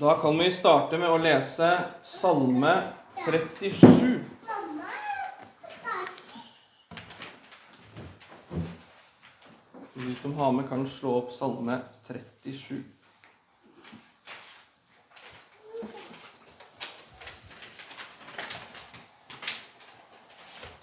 Da kan vi starte med å lese Salme 37. De som har med, kan slå opp Salme 37.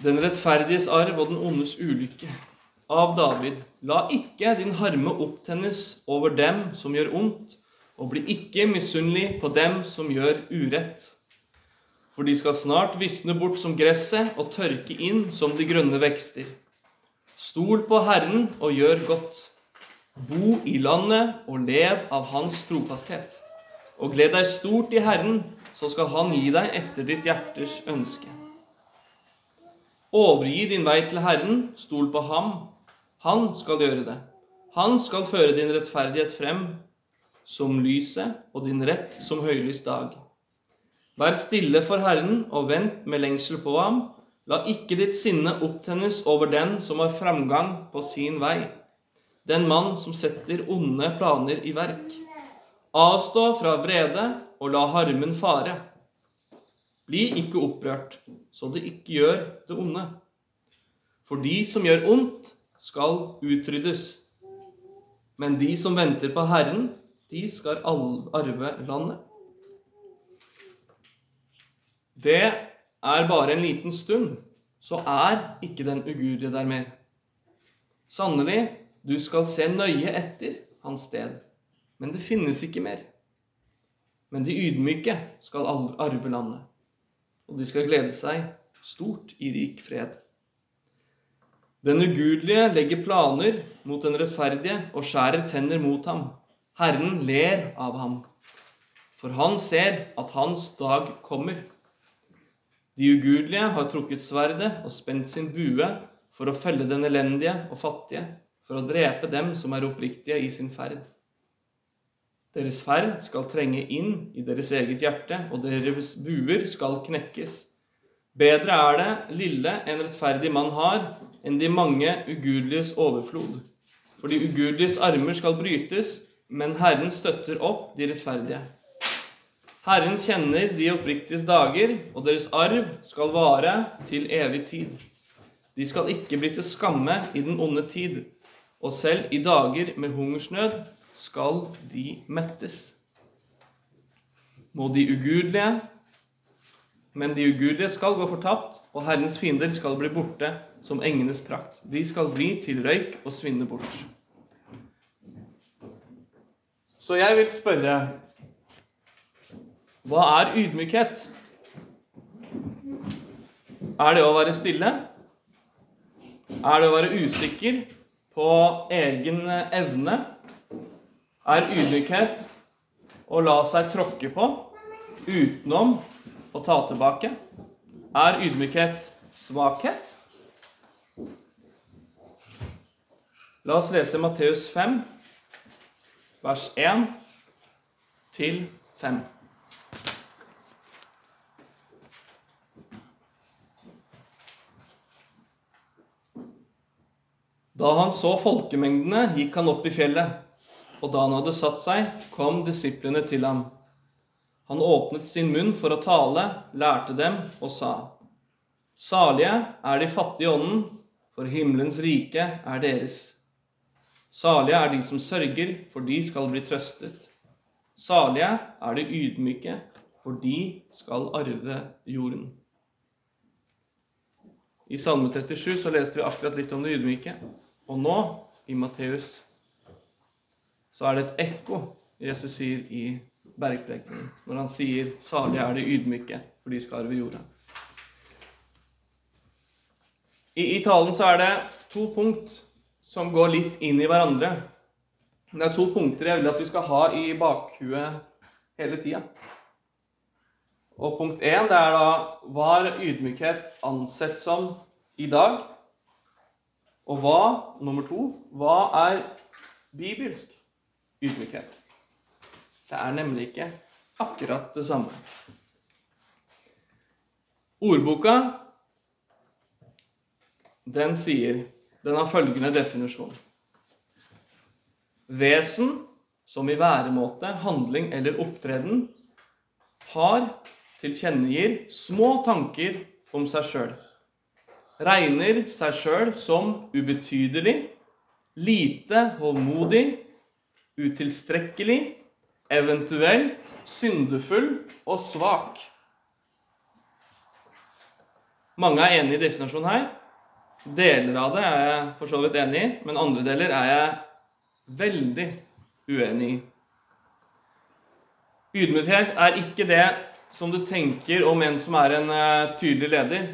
Den rettferdiges arv og den ondes ulykke. Av David. La ikke din harme opptennes over dem som gjør ondt, og bli ikke misunnelig på dem som gjør urett. For de skal snart visne bort som gresset og tørke inn som de grønne vekster. Stol på Herren og gjør godt. Bo i landet og lev av Hans trofasthet. Og gled deg stort i Herren, så skal Han gi deg etter ditt hjertes ønske. Overgi din vei til Herren, stol på ham. Han skal gjøre det. Han skal føre din rettferdighet frem som lyset og din rett som høylys dag. Vær stille for Herren og vent med lengsel på ham. La ikke ditt sinne opptennes over den som har framgang på sin vei, den mann som setter onde planer i verk. Avstå fra vrede og la harmen fare. Bli ikke opprørt, så det ikke gjør det onde. For de som gjør ondt, skal utryddes. Men de som venter på Herren, de skal arve landet. Det er bare en liten stund, så er ikke den ugudelige der mer. Sannelig, du skal se nøye etter hans sted, men det finnes ikke mer. Men de ydmyke skal arve landet, og de skal glede seg stort i rik fred. Den ugudelige legger planer mot den rettferdige og skjærer tenner mot ham. Herren ler av ham, for han ser at hans dag kommer. De ugudelige har trukket sverdet og spent sin bue for å felle den elendige og fattige, for å drepe dem som er oppriktige i sin ferd. Deres ferd skal trenge inn i deres eget hjerte, og deres buer skal knekkes. Bedre er det lille en rettferdig mann har, enn de mange ugudeliges overflod. For de ugudeliges armer skal brytes, men Herren støtter opp de rettferdige. Herren kjenner de oppriktiges dager, og deres arv skal vare til evig tid. De skal ikke bli til skamme i den onde tid, og selv i dager med hungersnød skal de mettes. Må de ugudelige Men de ugudelige skal gå fortapt, og Herrens fiender skal bli borte som engenes prakt. De skal bli til røyk og svinne bort. Så jeg vil spørre hva er ydmykhet? Er det å være stille? Er det å være usikker på egen evne? Er ydmykhet å la seg tråkke på utenom å ta tilbake? Er ydmykhet svakhet? La oss lese Matteus 5, vers 1 til 5. Da han så folkemengdene, gikk han opp i fjellet, og da han hadde satt seg, kom disiplene til ham. Han åpnet sin munn for å tale, lærte dem og sa:" Salige er de fattige i ånden, for himmelens rike er deres. Salige er de som sørger, for de skal bli trøstet. Salige er de ydmyke, for de skal arve jorden. I Salme 37 så leste vi akkurat litt om det ydmyke. Og nå, i Matteus, så er det et ekko Jesus sier i bergprekenen, når han sier 'Salige er de ydmyke, for de skal arve jorda'. I, I talen så er det to punkt som går litt inn i hverandre. Det er to punkter jeg vil at vi skal ha i bakhuet hele tida. Og punkt én det er da hva er ydmykhet ansett som i dag? Og hva, nummer to, hva er bibelsk ydmykhet? Det er nemlig ikke akkurat det samme. Ordboka, den sier Den har følgende definisjon. Vesen som i væremåte, handling eller opptreden, har, tilkjennegir små tanker om seg sjøl. Regner seg sjøl som ubetydelig, lite håndmodig, utilstrekkelig, eventuelt syndefull og svak. Mange er enig i definisjonen her. Deler av det er jeg for så vidt enig i, men andre deler er jeg veldig uenig i. Ydmykhet er ikke det som du tenker om en som er en uh, tydelig leder,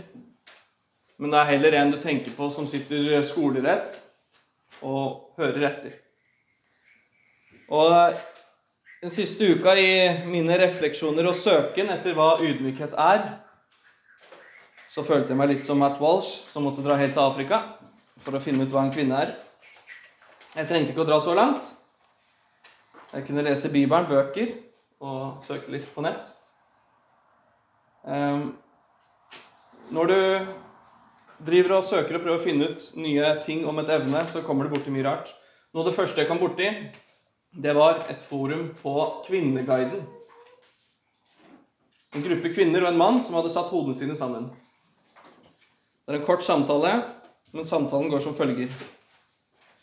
men det er heller en du tenker på som sitter skolerett og hører etter. Og uh, den siste uka i mine refleksjoner og søken etter hva ydmykhet er, så følte jeg meg litt som Matt Walsh, som måtte dra helt til Afrika for å finne ut hva en kvinne er. Jeg trengte ikke å dra så langt. Jeg kunne lese Bibelen, bøker og søke litt på nett. Um, når du driver og søker og prøver å finne ut nye ting om et evne, så kommer du borti mye rart. Noe av det første jeg kom borti, det var et forum på Kvinneguiden. En gruppe kvinner og en mann som hadde satt hodene sine sammen. Det er en kort samtale, men samtalen går som følger.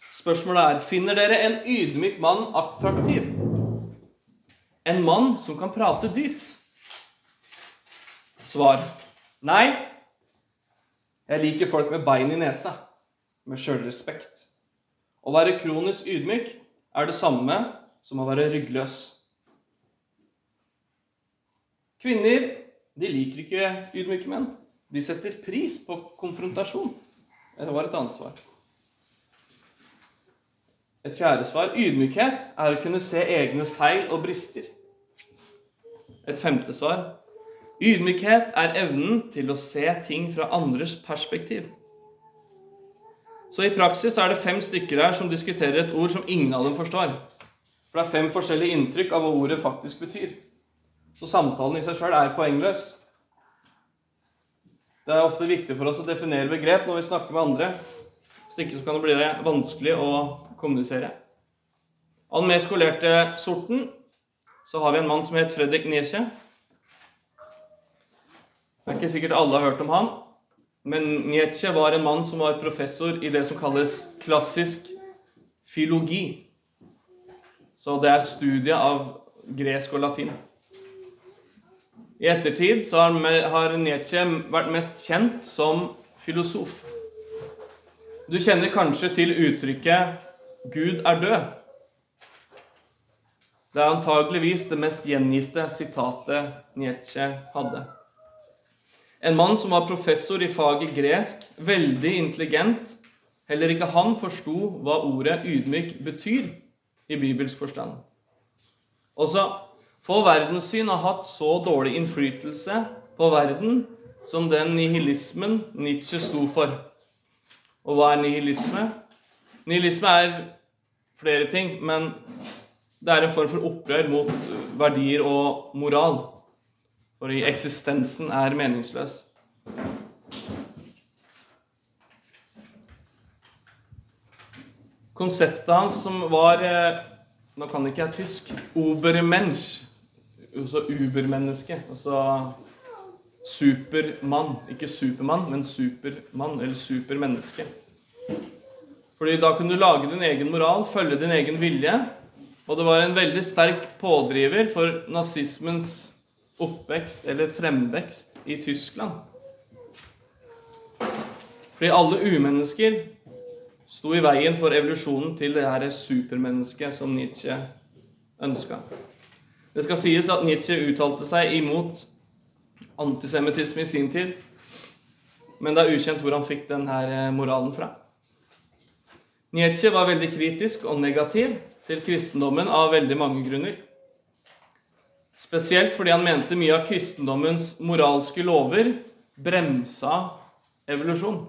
Spørsmålet er Finner dere en ydmyk mann attraktiv? En mann som kan prate dypt? Svar nei. Jeg liker folk med bein i nesa, med sjølrespekt. Å være kronisk ydmyk er det samme som å være ryggløs. Kvinner de liker ikke ydmyke menn. De setter pris på konfrontasjon. Det var et annet svar. Et fjerde svar ydmykhet er å kunne se egne feil og brister. Et femte svar ydmykhet er evnen til å se ting fra andres perspektiv. Så i praksis er det fem stykker her som diskuterer et ord som ingen av dem forstår. For det er fem forskjellige inntrykk av hva ordet faktisk betyr. Så samtalen i seg sjøl er poengløs. Det er ofte viktig for oss å definere begrep når vi snakker med andre. Hvis ikke så kan det bli vanskelig å kommunisere. Av den mer skolerte sorten så har vi en mann som het Fredrik Nietzsche. Det er ikke sikkert alle har hørt om han, men Nietzsche var en mann som var professor i det som kalles klassisk filologi. Så det er studiet av gresk og latin. I ettertid så har Nietzsche vært mest kjent som filosof. Du kjenner kanskje til uttrykket 'Gud er død'. Det er antageligvis det mest gjengitte sitatet Nietzsche hadde. En mann som var professor i faget gresk, veldig intelligent. Heller ikke han forsto hva ordet ydmyk betyr i bibelsk forstand. Også få verdenssyn har hatt så dårlig innflytelse på verden som den nihilismen Nietzsche sto for. Og hva er nihilisme? Nihilisme er flere ting, men det er en form for opprør mot verdier og moral. For eksistensen er meningsløs. Konseptet hans som var eh, Nå kan ikke jeg tysk. Obermensch også ubermenneske. Altså supermann. Ikke supermann, men supermann eller supermenneske. Fordi da kunne du lage din egen moral, følge din egen vilje. Og det var en veldig sterk pådriver for nazismens oppvekst eller fremvekst i Tyskland. Fordi alle umennesker sto i veien for evolusjonen til det her supermennesket som Nietzsche ønska. Det skal sies at Nietzsche uttalte seg imot antisemittisme i sin tid. Men det er ukjent hvor han fikk denne eh, moralen fra. Nietzsche var veldig kritisk og negativ til kristendommen av veldig mange grunner. Spesielt fordi han mente mye av kristendommens moralske lover bremsa evolusjon.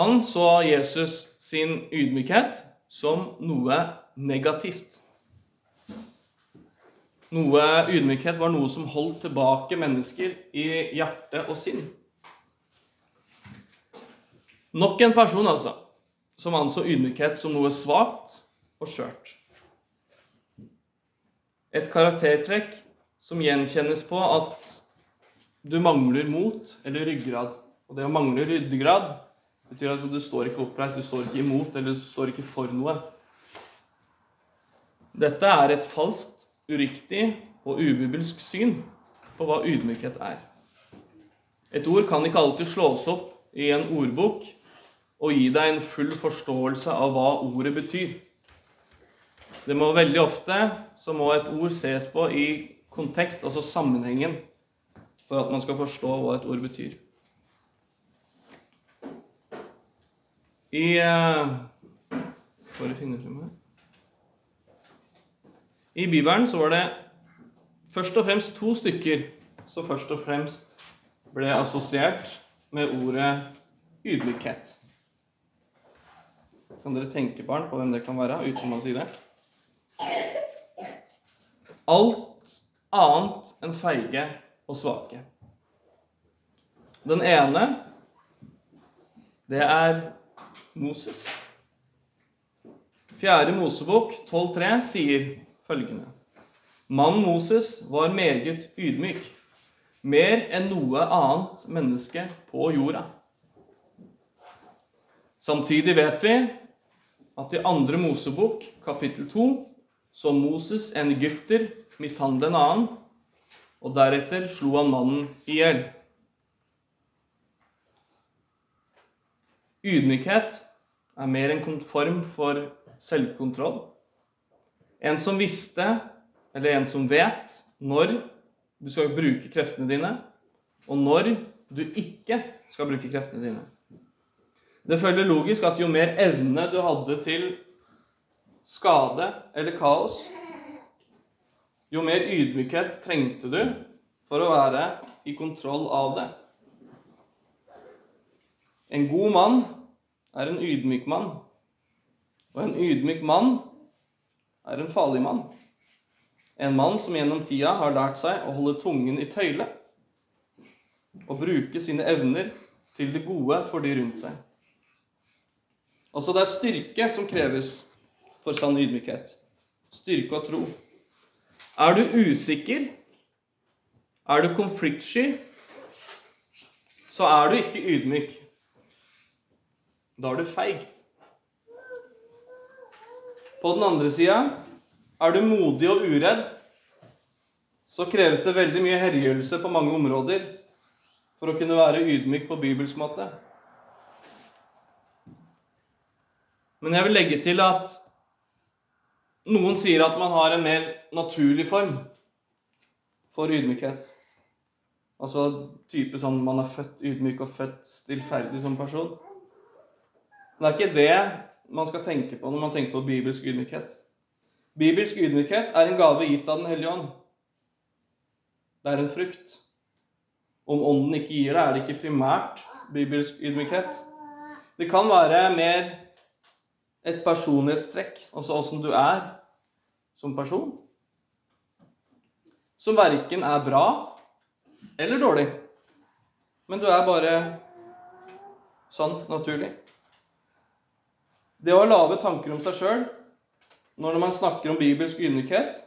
Han så Jesus sin ydmykhet som noe negativt. Noe ydmykhet var noe som holdt tilbake mennesker i hjerte og sinn. Nok en person altså, som anså ydmykhet som noe svakt og skjørt. et karaktertrekk som gjenkjennes på at du mangler mot eller ryggrad. Og det å mangle ryggrad betyr altså at du står ikke oppreist, du står ikke imot eller du står ikke for noe. Dette er et falskt, uriktig og ubibelsk syn på hva ydmykhet er. Et ord kan ikke alltid slås opp i en ordbok og gi deg en full forståelse av hva ordet betyr. Det må veldig ofte så må et ord ses på i kontekst, altså sammenhengen, for at man skal forstå hva et ord betyr. I uh, Bare finne frem her. I Bibelen så var det først og fremst to stykker som først og fremst ble assosiert med ordet ydmykhet. Kan dere tenke, barn, på hvem det kan være, uten å si det? Alt annet enn feige og svake. Den ene, det er Moses. Fjerde Mosebok 12.3 sier følgende Mannen Moses var meget ydmyk mer enn noe annet menneske på jorda. Samtidig vet vi at i andre Mosebok, kapittel 2, så Moses en egypter mishandle en annen, og deretter slo han mannen i hjel. Ydmykhet er mer en form for selvkontroll. En som visste, eller en som vet, når du skal bruke kreftene dine, og når du ikke skal bruke kreftene dine. Det følger logisk at jo mer evne du hadde til skade eller kaos, jo mer ydmykhet trengte du for å være i kontroll av det. En god mann er en ydmyk mann, og en ydmyk mann er en farlig mann. En mann som gjennom tida har lært seg å holde tungen i tøyle og bruke sine evner til det gode for de rundt seg. Altså det er styrke som kreves for sann ydmykhet. Styrke og tro. Er du usikker, er du konfliktsky, så er du ikke ydmyk. Da er du feig. På den andre sida er du modig og uredd, så kreves det veldig mye herjelse på mange områder for å kunne være ydmyk på bibelsk måte. Men jeg vil legge til at noen sier at man har en mer naturlig form for ydmykhet. Altså type sånn man er født ydmyk og født stillferdig som person. Men det er ikke det man skal tenke på når man tenker på bibelsk ydmykhet. Bibelsk ydmykhet er en gave gitt av Den hellige ånd. Det er en frukt. Om Ånden ikke gir det, er det ikke primært bibelsk ydmykhet. Det kan være mer et personlighetstrekk, altså åssen du er som person, som verken er bra eller dårlig. Men du er bare sånn naturlig. Det å ha lave tanker om seg sjøl når man snakker om bibelsk ydmykhet,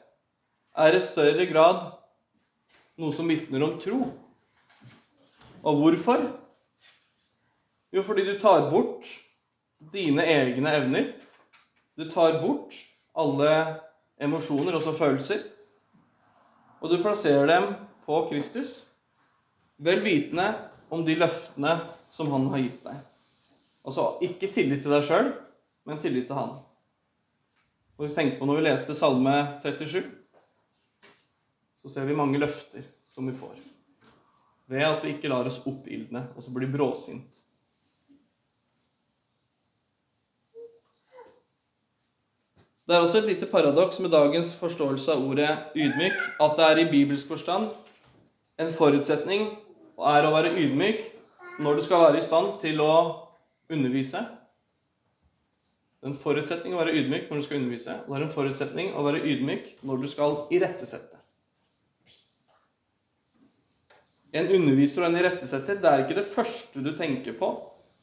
er i større grad noe som vitner om tro. Og hvorfor? Jo, fordi du tar bort dine egne evner. Du tar bort alle emosjoner, også følelser, og du plasserer dem på Kristus, vel vitende om de løftene som han har gitt deg. Altså ikke tillit til deg sjøl, men tillit til han. Og vi tenker på Når vi leste Salme 37, så ser vi mange løfter som vi får. Ved at vi ikke lar oss oppildne og så blir bråsint. Det er også et lite paradoks med dagens forståelse av ordet ydmyk at det er i bibelsk forstand en forutsetning er å være ydmyk når du skal være i stand til å undervise det er en forutsetning å være ydmyk når du skal undervise, og det er en forutsetning å være ydmyk når du skal irettesette. En underviser og en irettesetter det er ikke det første du tenker på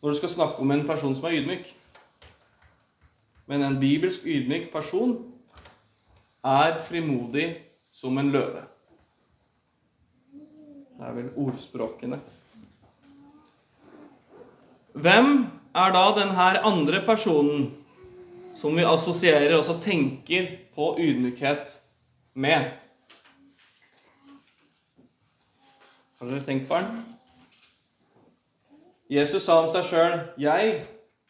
når du skal snakke om en person som er ydmyk. Men en bibelsk ydmyk person er frimodig som en løve. Det er vel ordspråkene. Hvem er da denne andre personen som vi assosierer og tenker på ydmykhet med? Har dere tenkt på den? Jesus sa om seg sjøl 'Jeg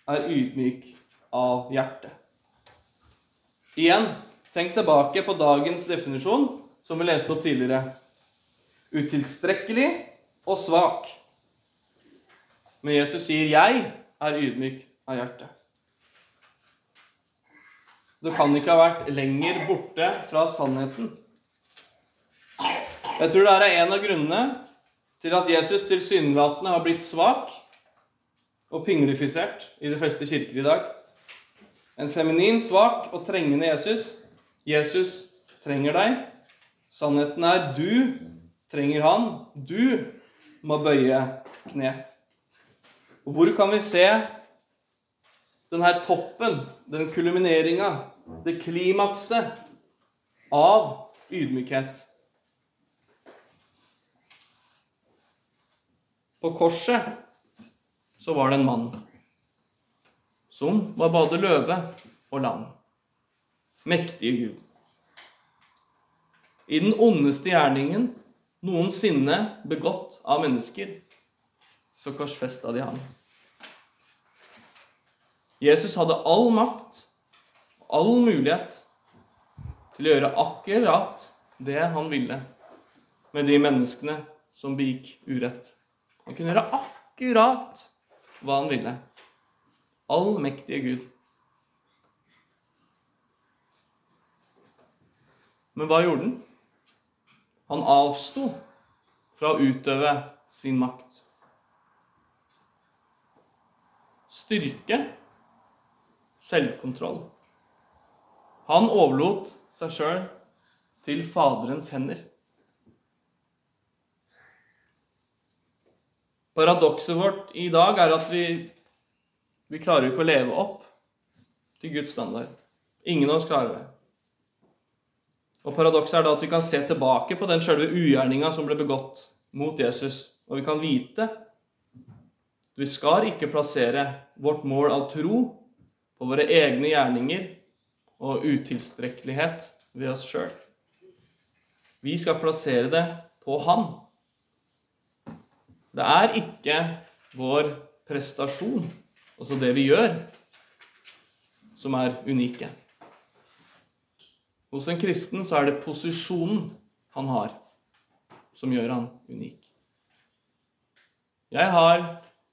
er ydmyk av hjerte'. Igjen, tenk tilbake på dagens definisjon, som vi leste opp tidligere. Utilstrekkelig og svak. Men Jesus sier 'Jeg er ydmyk av hjerte'. Du kan ikke ha vært lenger borte fra sannheten. Jeg tror det er en av grunnene til at Jesus tilsynelatende har blitt svak og pinglefisert i de fleste kirker i dag. En feminin, svak og trengende Jesus. Jesus trenger deg. Sannheten er du trenger han. Du må bøye kne. Og hvor kan vi se denne toppen, den kulmineringa, det klimakset av ydmykhet? På korset så var det en mann som var både løve og lam. Mektige Gud. I den ondeste gjerningen noensinne begått av mennesker, så korsfesta de ham. Jesus hadde all makt all mulighet til å gjøre akkurat det han ville med de menneskene som begikk urett. Han kunne gjøre akkurat hva han ville. Allmektige Gud. Men hva gjorde han? Han avsto fra å utøve sin makt. Styrke, selvkontroll. Han overlot seg sjøl til Faderens hender. Paradokset vårt i dag er at vi, vi klarer ikke å leve opp til Guds standard. Ingen av oss klarer det. Og Paradokset er da at vi kan se tilbake på den sjølve ugjerninga som ble begått mot Jesus, og vi kan vite at vi skal ikke plassere vårt mål av tro på våre egne gjerninger og utilstrekkelighet ved oss sjøl. Vi skal plassere det på Han. Det er ikke vår prestasjon, altså det vi gjør, som er unike. Hos en kristen så er det posisjonen han har, som gjør han unik. Jeg har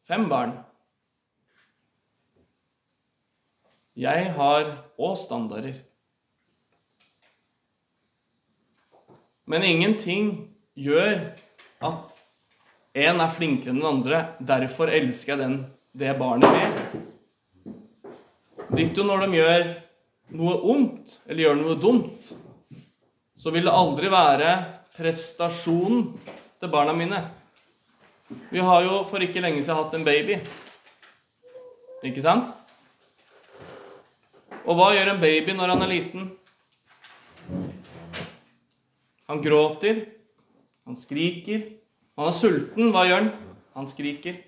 fem barn. Jeg har òg standarder. Men ingenting gjør at en er flinkere enn den andre. Derfor elsker jeg den, det barnet mer. Ditto når de gjør noe ondt eller gjør noe dumt, så vil det aldri være prestasjonen til barna mine. Vi har jo for ikke lenge siden hatt en baby. Ikke sant? Og hva gjør en baby når han er liten? Han gråter, han skriker, når han er sulten, hva gjør han? Han skriker.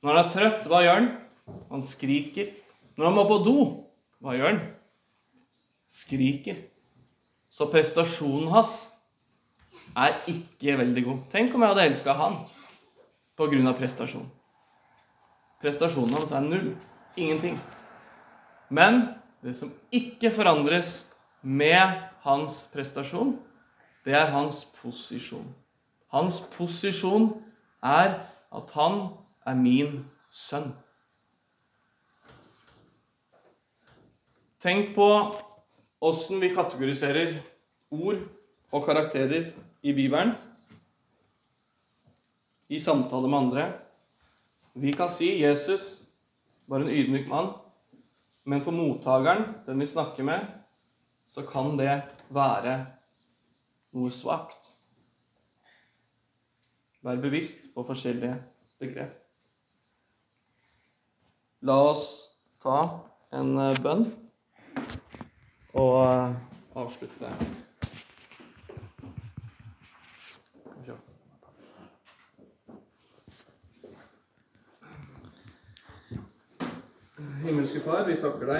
Når han er trøtt, hva gjør han? Han skriker. Når han må på do, hva gjør han? Skriker. Så prestasjonen hans er ikke veldig god. Tenk om jeg hadde elska han pga. prestasjon. Prestasjonen hans er null. Ingenting. Men det som ikke forandres med hans prestasjon, det er hans posisjon. Hans posisjon er at han er min sønn. Tenk på åssen vi kategoriserer ord og karakterer i Bibelen i samtale med andre. Vi kan si Jesus var en ydmyk mann, men for mottakeren, den vi snakker med, så kan det være noe svakt. Vær bevisst på forskjellige begrep. La oss ta en eh, bønn og eh, avslutte Himmelske Far, vi takker deg